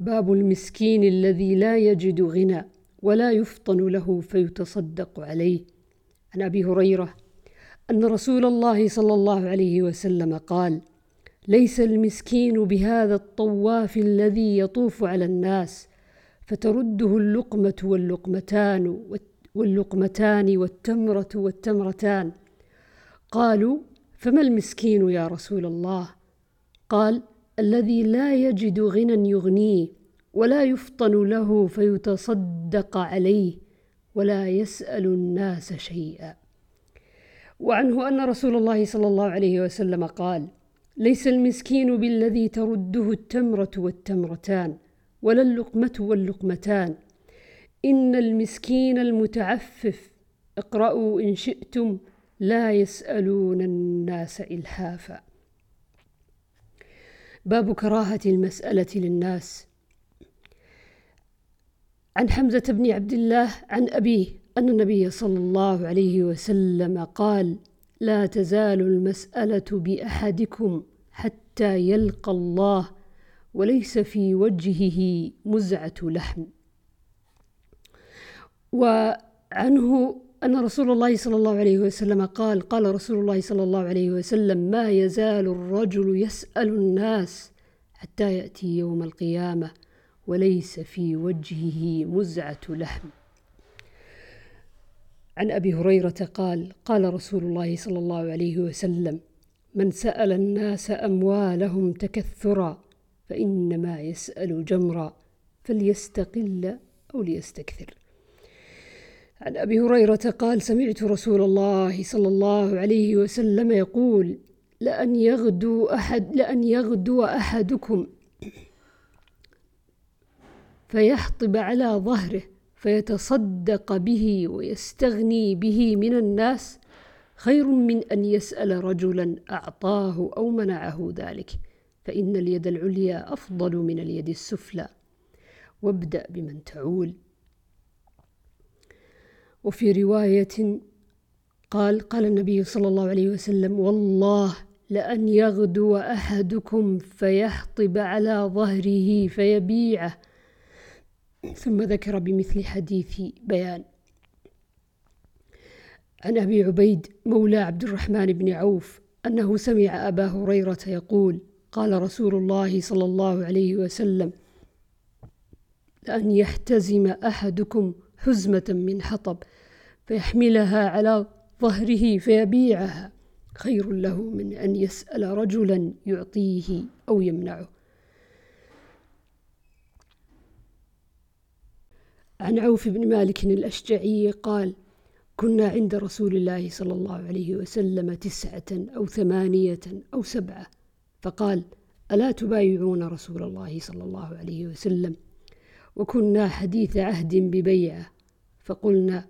باب المسكين الذي لا يجد غنى ولا يفطن له فيتصدق عليه. عن أبي هريرة أن رسول الله صلى الله عليه وسلم قال ليس المسكين بهذا الطواف الذي يطوف على الناس فترده اللقمة واللقمتان واللقمتان والتمرة والتمرتان قالوا فما المسكين يا رسول الله؟ قال الذي لا يجد غنى يغنيه ولا يفطن له فيتصدق عليه ولا يسأل الناس شيئا. وعنه أن رسول الله صلى الله عليه وسلم قال ليس المسكين بالذي ترده التمرة والتمرتان ولا اللقمة واللقمتان. إن المسكين المتعفف اقرأوا إن شئتم لا يسألون الناس إلحافا. باب كراهة المسألة للناس. عن حمزة بن عبد الله عن أبيه أن النبي صلى الله عليه وسلم قال لا تزال المسألة بأحدكم حتى يلقى الله وليس في وجهه مزعة لحم. وعنه أن رسول الله صلى الله عليه وسلم قال قال رسول الله صلى الله عليه وسلم ما يزال الرجل يسأل الناس حتى يأتي يوم القيامة وليس في وجهه مزعة لحم. عن أبي هريرة قال قال رسول الله صلى الله عليه وسلم من سأل الناس أموالهم تكثرا فإنما يسأل جمرا فليستقل أو ليستكثر. عن أبي هريرة قال سمعت رسول الله صلى الله عليه وسلم يقول لأن يغدو أحد لأن يغدو أحدكم فيحطب على ظهره فيتصدق به ويستغني به من الناس خير من أن يسأل رجلا أعطاه أو منعه ذلك فإن اليد العليا أفضل من اليد السفلى. وابدأ بمن تعول. وفي رواية قال قال النبي صلى الله عليه وسلم والله لأن يغدو أحدكم فيحطب على ظهره فيبيعه. ثم ذكر بمثل حديث بيان. عن أبي عبيد مولى عبد الرحمن بن عوف أنه سمع أبا هريرة يقول قال رسول الله صلى الله عليه وسلم لأن يحتزم أحدكم حزمة من حطب فيحملها على ظهره فيبيعها. خير له من أن يسأل رجلا يعطيه أو يمنعه. عن عوف بن مالك الأشجعي قال كنا عند رسول الله صلى الله عليه وسلم تسعة أو ثمانية أو سبعة فقال ألا تبايعون رسول الله صلى الله عليه وسلم؟ وكنا حديث عهد ببيعة فقلنا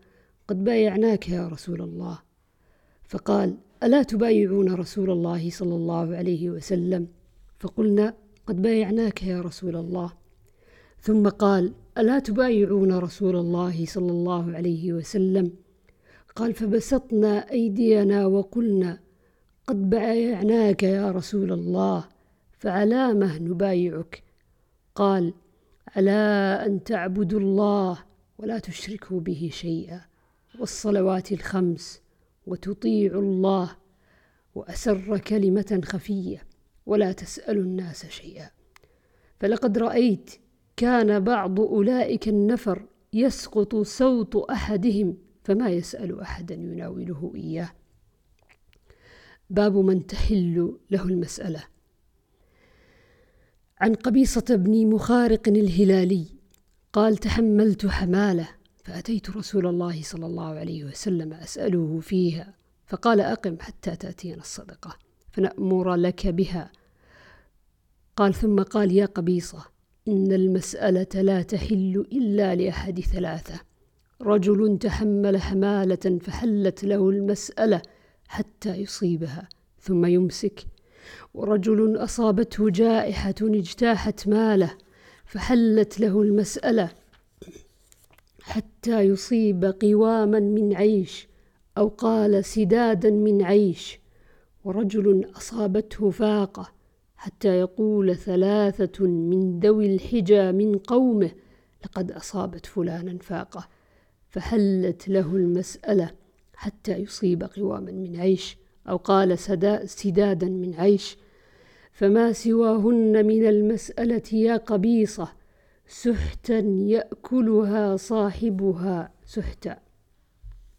قد بايعناك يا رسول الله. فقال ألا تبايعون رسول الله صلى الله عليه وسلم؟ فقلنا قد بايعناك يا رسول الله. ثم قال ألا تبايعون رسول الله صلى الله عليه وسلم؟ قال فبسطنا أيدينا وقلنا قد بايعناك يا رسول الله فعلامه نبايعك؟ قال على أن تعبدوا الله ولا تشركوا به شيئا. والصلوات الخمس وتطيعوا الله وأسر كلمة خفية ولا تسألوا الناس شيئا. فلقد رأيت كان بعض أولئك النفر يسقط صوت أحدهم فما يسأل أحدا يناوله إياه. باب من تحل له المسألة. عن قبيصة بن مخارق الهلالي قال تحملت حمالة فأتيت رسول الله صلى الله عليه وسلم أسأله فيها فقال أقم حتى تأتينا الصدقة فنأمر لك بها. قال ثم قال يا قبيصة إن المسألة لا تحل إلا لأحد ثلاثة. رجل تحمل حمالة فحلت له المسألة حتى يصيبها ثم يمسك. ورجل أصابته جائحة اجتاحت ماله فحلت له المسألة حتى يصيب قواما من عيش أو قال سدادا من عيش ورجل أصابته فاقة حتى يقول ثلاثة من ذوي الحجى من قومه لقد أصابت فلانا فاقة. فحلت له المسألة حتى يصيب قواما من عيش أو قال سدادا من عيش فما سواهن من المسألة يا قبيصة سحتا يأكلها صاحبها سحتا.